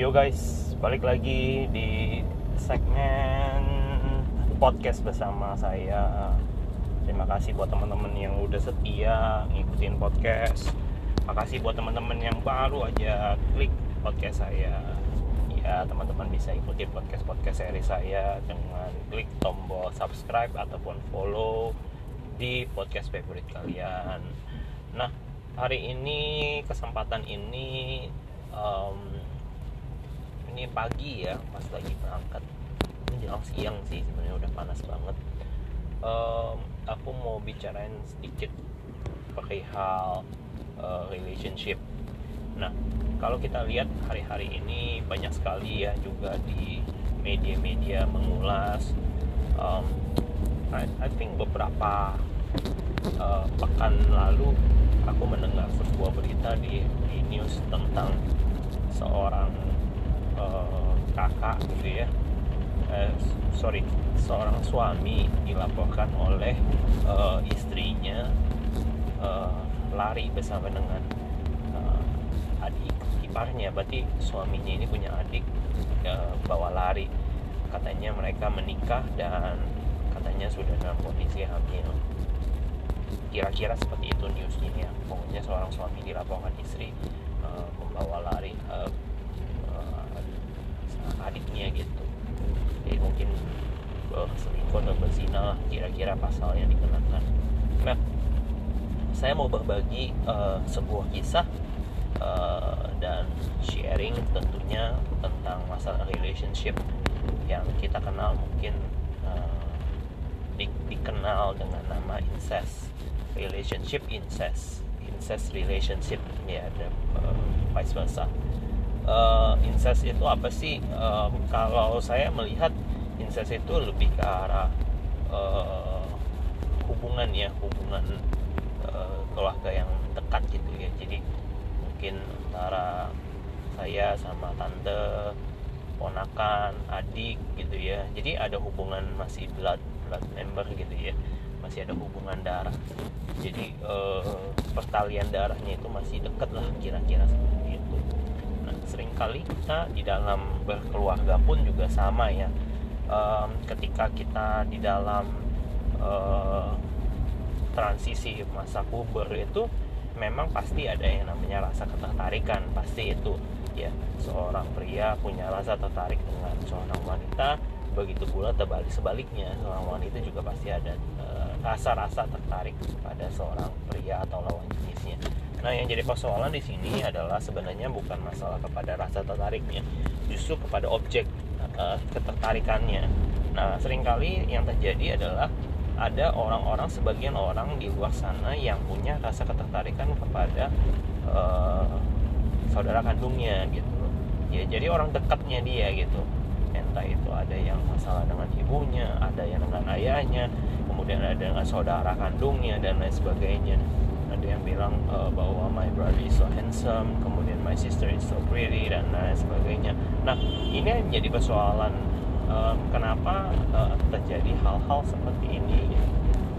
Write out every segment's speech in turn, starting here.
Yo guys, balik lagi di segmen podcast bersama saya. Terima kasih buat teman-teman yang udah setia ngikutin podcast. Makasih buat teman-teman yang baru aja klik podcast saya. Ya, teman-teman bisa ikutin podcast-podcast seri saya dengan klik tombol subscribe ataupun follow di podcast favorit kalian. Nah, hari ini kesempatan ini um, ini pagi ya pas lagi berangkat. Ini jelang siang sih sebenarnya udah panas banget. Um, aku mau bicarain sedikit pakai hal uh, relationship. Nah kalau kita lihat hari-hari ini banyak sekali ya juga di media-media mengulas. Um, I, I think beberapa uh, pekan lalu aku mendengar sebuah berita di, di news tentang seorang kakak gitu ya. Uh, sorry seorang suami dilaporkan oleh uh, istrinya uh, lari bersama dengan uh, adik iparnya berarti suaminya ini punya adik uh, bawa lari. Katanya mereka menikah dan katanya sudah dalam kondisi hamil. Kira-kira seperti itu newsnya ya. Pokoknya seorang suami dilaporkan istri uh, membawa lari uh, adiknya gitu. Jadi mungkin selingkuh atau berzina kira-kira pasal yang dikenakan. Nah saya mau berbagi uh, sebuah kisah uh, dan sharing tentunya tentang masalah relationship yang kita kenal mungkin uh, di, dikenal dengan nama incest relationship incest incest relationship. Ya dan uh, vice versa uh, incest itu apa sih? Um, kalau saya melihat incest itu lebih ke arah uh, hubungan ya, hubungan uh, keluarga yang dekat gitu ya. Jadi mungkin antara saya sama tante, ponakan, adik gitu ya. Jadi ada hubungan masih blood blood member gitu ya. Masih ada hubungan darah. Jadi uh, pertalian darahnya itu masih dekat lah kira-kira seperti itu sering kali kita di dalam berkeluarga pun juga sama ya. Um, ketika kita di dalam uh, transisi masa puber itu memang pasti ada yang namanya rasa ketertarikan. Pasti itu ya seorang pria punya rasa tertarik dengan seorang wanita begitu pula terbalik sebaliknya seorang wanita juga pasti ada rasa-rasa uh, tertarik pada seorang pria atau lawan Nah, yang jadi persoalan di sini adalah sebenarnya bukan masalah kepada rasa tertariknya, justru kepada objek uh, ketertarikannya. Nah, sering kali yang terjadi adalah ada orang-orang sebagian orang di luar sana yang punya rasa ketertarikan kepada uh, saudara kandungnya gitu. Ya, jadi orang dekatnya dia gitu. Entah itu ada yang masalah dengan ibunya, ada yang dengan ayahnya, kemudian ada dengan saudara kandungnya dan lain sebagainya ada yang bilang uh, bahwa my brother is so handsome kemudian my sister is so pretty dan lain sebagainya. Nah ini yang menjadi persoalan um, kenapa uh, terjadi hal-hal seperti ini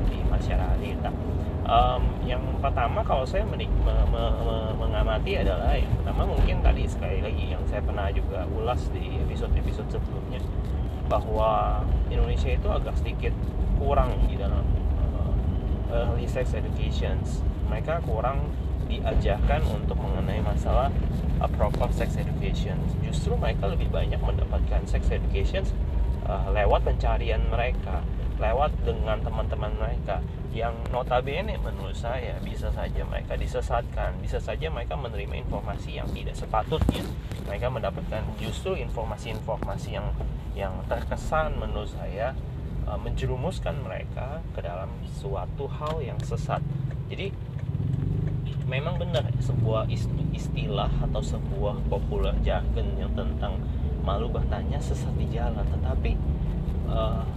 di masyarakat kita. Um, yang pertama kalau saya me, me, me, mengamati adalah yang pertama mungkin tadi sekali lagi yang saya pernah juga ulas di episode-episode sebelumnya bahwa Indonesia itu agak sedikit kurang di dalam uh, early sex educations mereka kurang diajarkan untuk mengenai masalah uh, proper sex education. Justru mereka lebih banyak mendapatkan sex education uh, lewat pencarian mereka, lewat dengan teman-teman mereka yang notabene menurut saya bisa saja mereka disesatkan, bisa saja mereka menerima informasi yang tidak sepatutnya. Mereka mendapatkan justru informasi-informasi yang yang terkesan menurut saya uh, menjerumuskan mereka ke dalam suatu hal yang sesat. Jadi memang benar sebuah istilah atau sebuah populer jargon yang tentang malu bertanya sesat di jalan. Tetapi uh,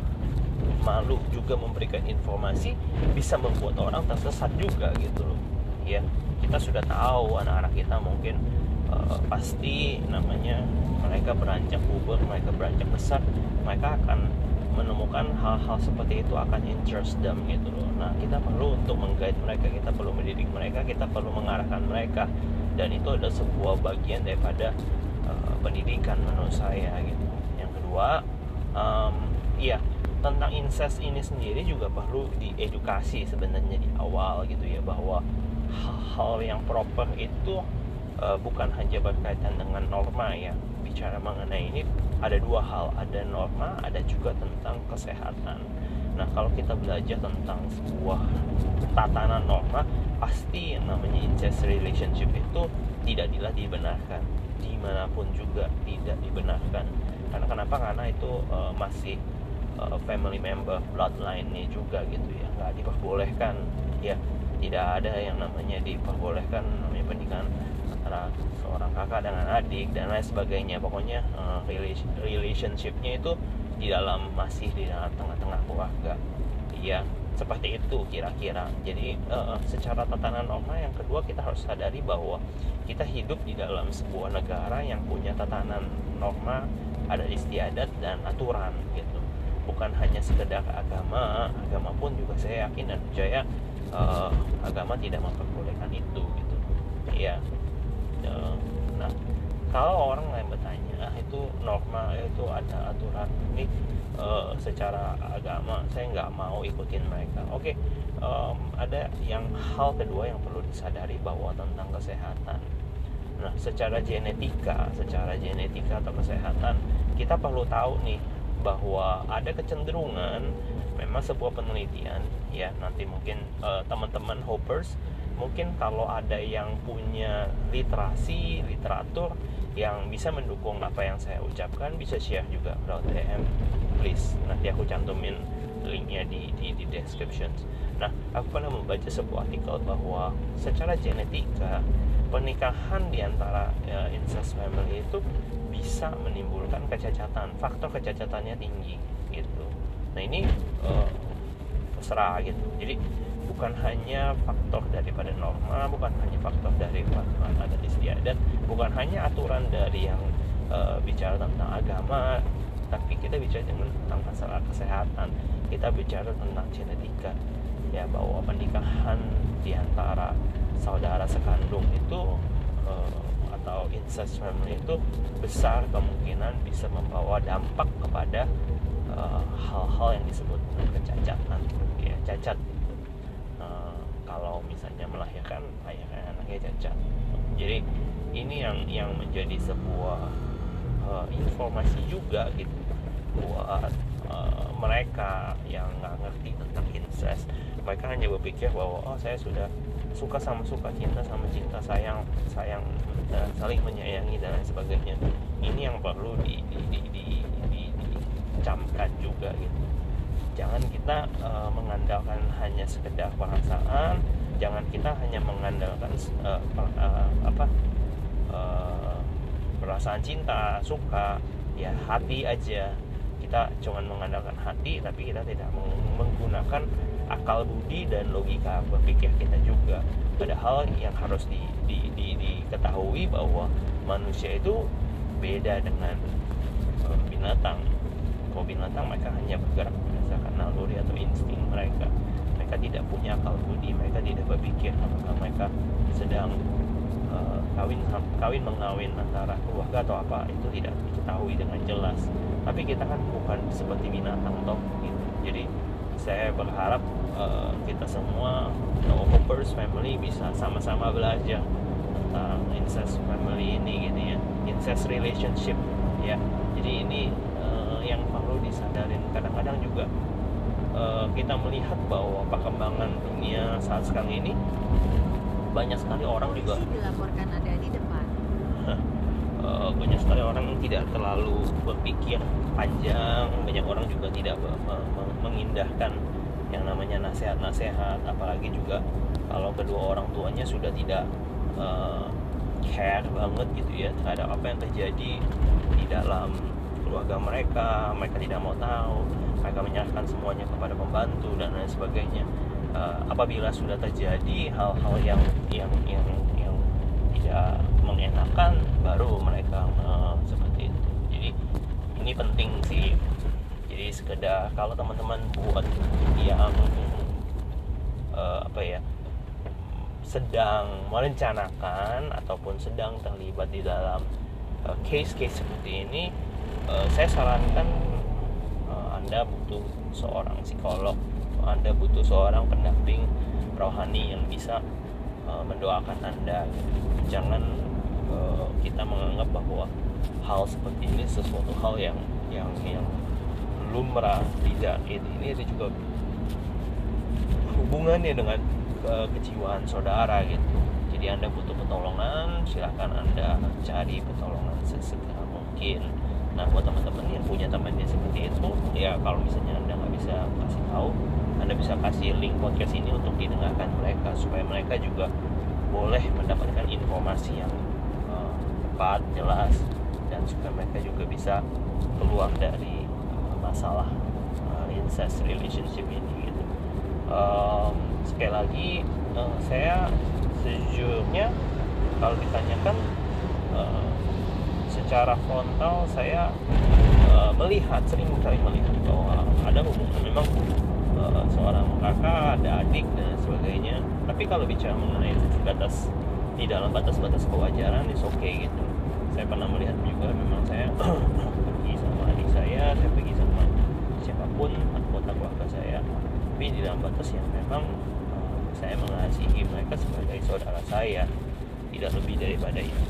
malu juga memberikan informasi bisa membuat orang tersesat juga gitu loh. Ya kita sudah tahu anak-anak kita mungkin uh, pasti namanya mereka beranjak puber mereka beranjak besar mereka akan menemukan hal-hal seperti itu akan interest them gitu loh. Nah kita perlu untuk menggait mereka, kita perlu mendidik mereka, kita perlu mengarahkan mereka. Dan itu adalah sebuah bagian daripada uh, pendidikan menurut saya gitu. Yang kedua um, iya tentang incest ini sendiri juga perlu diedukasi sebenarnya di awal gitu ya bahwa hal-hal yang proper itu uh, bukan hanya berkaitan dengan norma ya. Bicara mengenai ini ada dua hal ada norma ada juga tentang kesehatan. Nah kalau kita belajar tentang sebuah tatanan norma pasti yang namanya incest relationship itu tidak dibenarkan. Di mana pun juga tidak dibenarkan. Karena kenapa? Karena itu uh, masih uh, family member bloodline-nya juga gitu ya. Nggak diperbolehkan. Ya tidak ada yang namanya diperbolehkan namanya pernikahan antara seorang kakak dengan adik dan lain sebagainya. Pokoknya uh, relationshipnya itu di dalam masih di dalam tengah-tengah keluarga. Iya seperti itu kira-kira. Jadi uh, secara tatanan norma yang kedua kita harus sadari bahwa kita hidup di dalam sebuah negara yang punya tatanan norma ada istiadat dan aturan gitu. Bukan hanya sekedar agama agama pun juga saya yakin dan percaya uh, agama tidak memperbolehkan itu gitu. Ya kalau orang lain bertanya ah, itu norma itu ada aturan ini uh, secara agama saya nggak mau ikutin mereka. Oke okay, ada yang hal kedua yang perlu disadari bahwa tentang kesehatan. Nah secara genetika secara genetika atau kesehatan kita perlu tahu nih bahwa ada kecenderungan memang sebuah penelitian ya nanti mungkin uh, teman-teman hoppers mungkin kalau ada yang punya literasi literatur yang bisa mendukung apa yang saya ucapkan bisa share juga lewat DM please. Nanti aku cantumin linknya di, di, di description nah aku pernah membaca sebuah artikel bahwa secara genetika pernikahan di antara uh, incest family itu bisa menimbulkan kecacatan faktor kecacatannya tinggi gitu. Nah ini uh, terserah gitu. Jadi bukan hanya faktor daripada norma bukan hanya faktor dari peraturan adat istiadat bukan hanya aturan dari yang uh, bicara tentang agama tapi kita bicara tentang masalah kesehatan. Kita bicara tentang genetika ya bahwa pernikahan di antara saudara sekandung itu uh, atau incest family itu besar kemungkinan bisa membawa dampak kepada hal-hal uh, yang disebut kecacatan ya cacat. Kalau misalnya melahirkan ayah anaknya cacat. Jadi ini yang yang menjadi sebuah uh, informasi juga gitu buat uh, mereka yang nggak ngerti tentang incest mereka hanya berpikir bahwa oh saya sudah suka sama suka cinta sama cinta sayang sayang dan saling menyayangi dan lain sebagainya. Ini yang perlu di, di, di, di, di, dicamkan juga gitu. Jangan kita uh, mengandalkan hanya sekedar perasaan. Jangan kita hanya mengandalkan uh, uh, apa uh, perasaan cinta suka ya hati aja. Kita cuma mengandalkan hati tapi kita tidak menggunakan akal budi dan logika berpikir kita juga. Padahal yang harus di, di, di, diketahui bahwa manusia itu beda dengan binatang. Kalau binatang mereka hanya bergerak berdasarkan naluri atau insting mereka. Mereka tidak punya akal budi mereka tidak berpikir apakah mereka sedang uh, kawin kawin mengawin antara keluarga atau apa itu tidak diketahui dengan jelas. Tapi kita kan bukan seperti binatang toh gitu. jadi saya berharap uh, kita semua no hoppers family bisa sama-sama belajar tentang incest family ini gitu ya. Incest relationship ya. Jadi ini yang perlu disadarin. Kadang-kadang juga uh, kita melihat bahwa perkembangan dunia saat sekarang ini banyak sekali orang juga. dilaporkan ada di depan. Uh, banyak sekali orang tidak terlalu berpikir panjang. Banyak orang juga tidak mengindahkan yang namanya nasihat-nasihat. Apalagi juga kalau kedua orang tuanya sudah tidak uh, care banget gitu ya terhadap apa yang terjadi di dalam keluarga mereka. Mereka tidak mau tahu. Mereka menyerahkan semuanya kepada pembantu dan lain sebagainya uh, apabila sudah terjadi hal-hal yang yang yang yang tidak mengenakan baru mereka uh, seperti itu. Jadi ini penting sih. Jadi sekedar kalau teman-teman buat yang uh, apa ya sedang merencanakan ataupun sedang terlibat di dalam uh, case-case seperti ini uh, saya sarankan uh, anda butuh seorang psikolog anda butuh seorang pendamping rohani yang bisa uh, mendoakan anda. Jangan uh, kita menganggap bahwa hal seperti ini sesuatu hal yang yang yang lumrah tidak. Ini ini juga hubungannya dengan uh, kejiwaan saudara gitu. Jadi anda butuh pertolongan silahkan anda cari pertolongan sesegera mungkin. Nah buat teman-teman yang punya teman yang seperti itu ya kalau misalnya anda nggak bisa kasih tahu anda bisa kasih link podcast ini untuk didengarkan mereka supaya mereka juga boleh mendapatkan informasi yang uh, tepat jelas dan supaya mereka juga bisa keluar dari uh, masalah uh, incest relationship ini gitu. Um, sekali lagi uh, saya sejujurnya kalau ditanyakan uh, secara frontal saya uh, melihat sering kali melihat bahwa ada hubungan. Memang uh, seorang kakak ada adik dan sebagainya. Tapi kalau bicara mengenai batas di dalam batas-batas kewajaran itu oke okay, gitu. Saya pernah melihat juga memang saya pergi sama adik saya saya pergi sama siapa pun anggota keluarga saya. Tapi di dalam batas yang memang saya mengasihi mereka sebagai saudara saya tidak lebih daripada itu.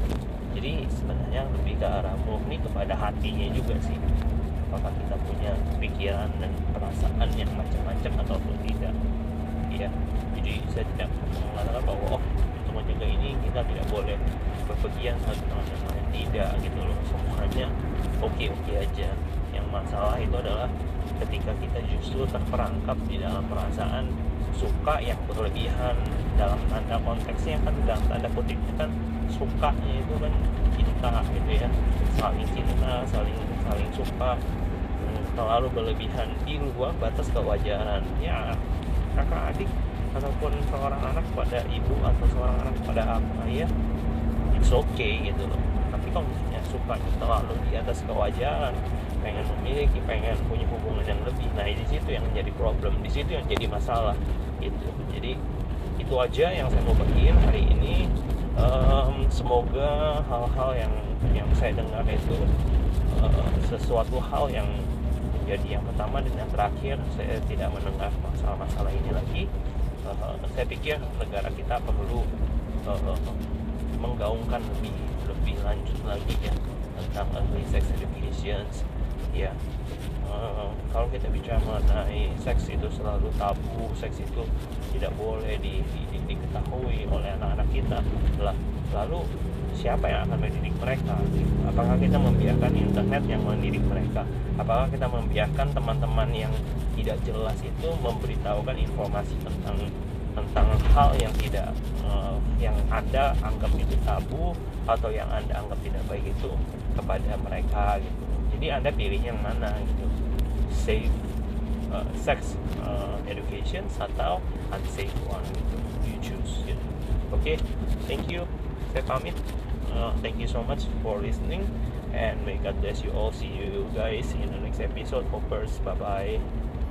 Jadi sebenarnya lebih ke arah murni kepada hatinya juga sih apakah kita punya pikiran dan perasaan yang macam-macam ataupun tidak. Ya jadi saya tidak mengatakan bahwa oh untuk menjaga ini kita tidak boleh berpergian sama yang lain tidak gitu loh. Semuanya oke oke aja. Yang masalah itu adalah ketika kita justru terperangkap di dalam perasaan suka yang berlebihan dalam tanda konteksnya kan dalam tanda kutipnya kan sukanya itu kan cinta gitu ya. Saling cinta saling saling suka terlalu berlebihan. Di luar batas kewajaran ya kakak adik ataupun seorang anak pada ibu atau seorang anak pada ayah it's okay gitu loh. Tapi kalau misalnya suka terlalu di atas kewajaran pengen memiliki pengen punya hubungan yang lebih nah di situ yang menjadi problem di situ yang jadi masalah gitu. Jadi itu aja yang saya mau bagiin hari ini. Um, semoga hal-hal yang yang saya dengar itu uh, sesuatu hal yang menjadi yang pertama dan yang terakhir saya tidak mendengar masalah-masalah ini lagi. Uh, saya pikir negara kita perlu uh, menggaungkan lebih lebih lanjut lagi ya tentang early sex education ya. Uh, kalau kita bicara mengenai seks itu selalu tabu seks itu tidak boleh di, di, diketahui oleh anak-anak kita lah. Lalu siapa yang akan mendidik mereka apakah kita membiarkan internet yang mendidik mereka? Apakah kita membiarkan teman-teman yang tidak jelas itu memberitahukan informasi tentang tentang hal yang tidak uh, yang anda anggap itu tabu atau yang anda anggap tidak baik itu kepada mereka gitu. Jadi anda pilih yang mana gitu? Safe uh, sex uh, education atau unsafe one gitu? You choose gitu. Oke okay? thank you. Saya pamit uh, thank you so much for listening and may God bless you all. See you guys in the next episode. Hoppers bye bye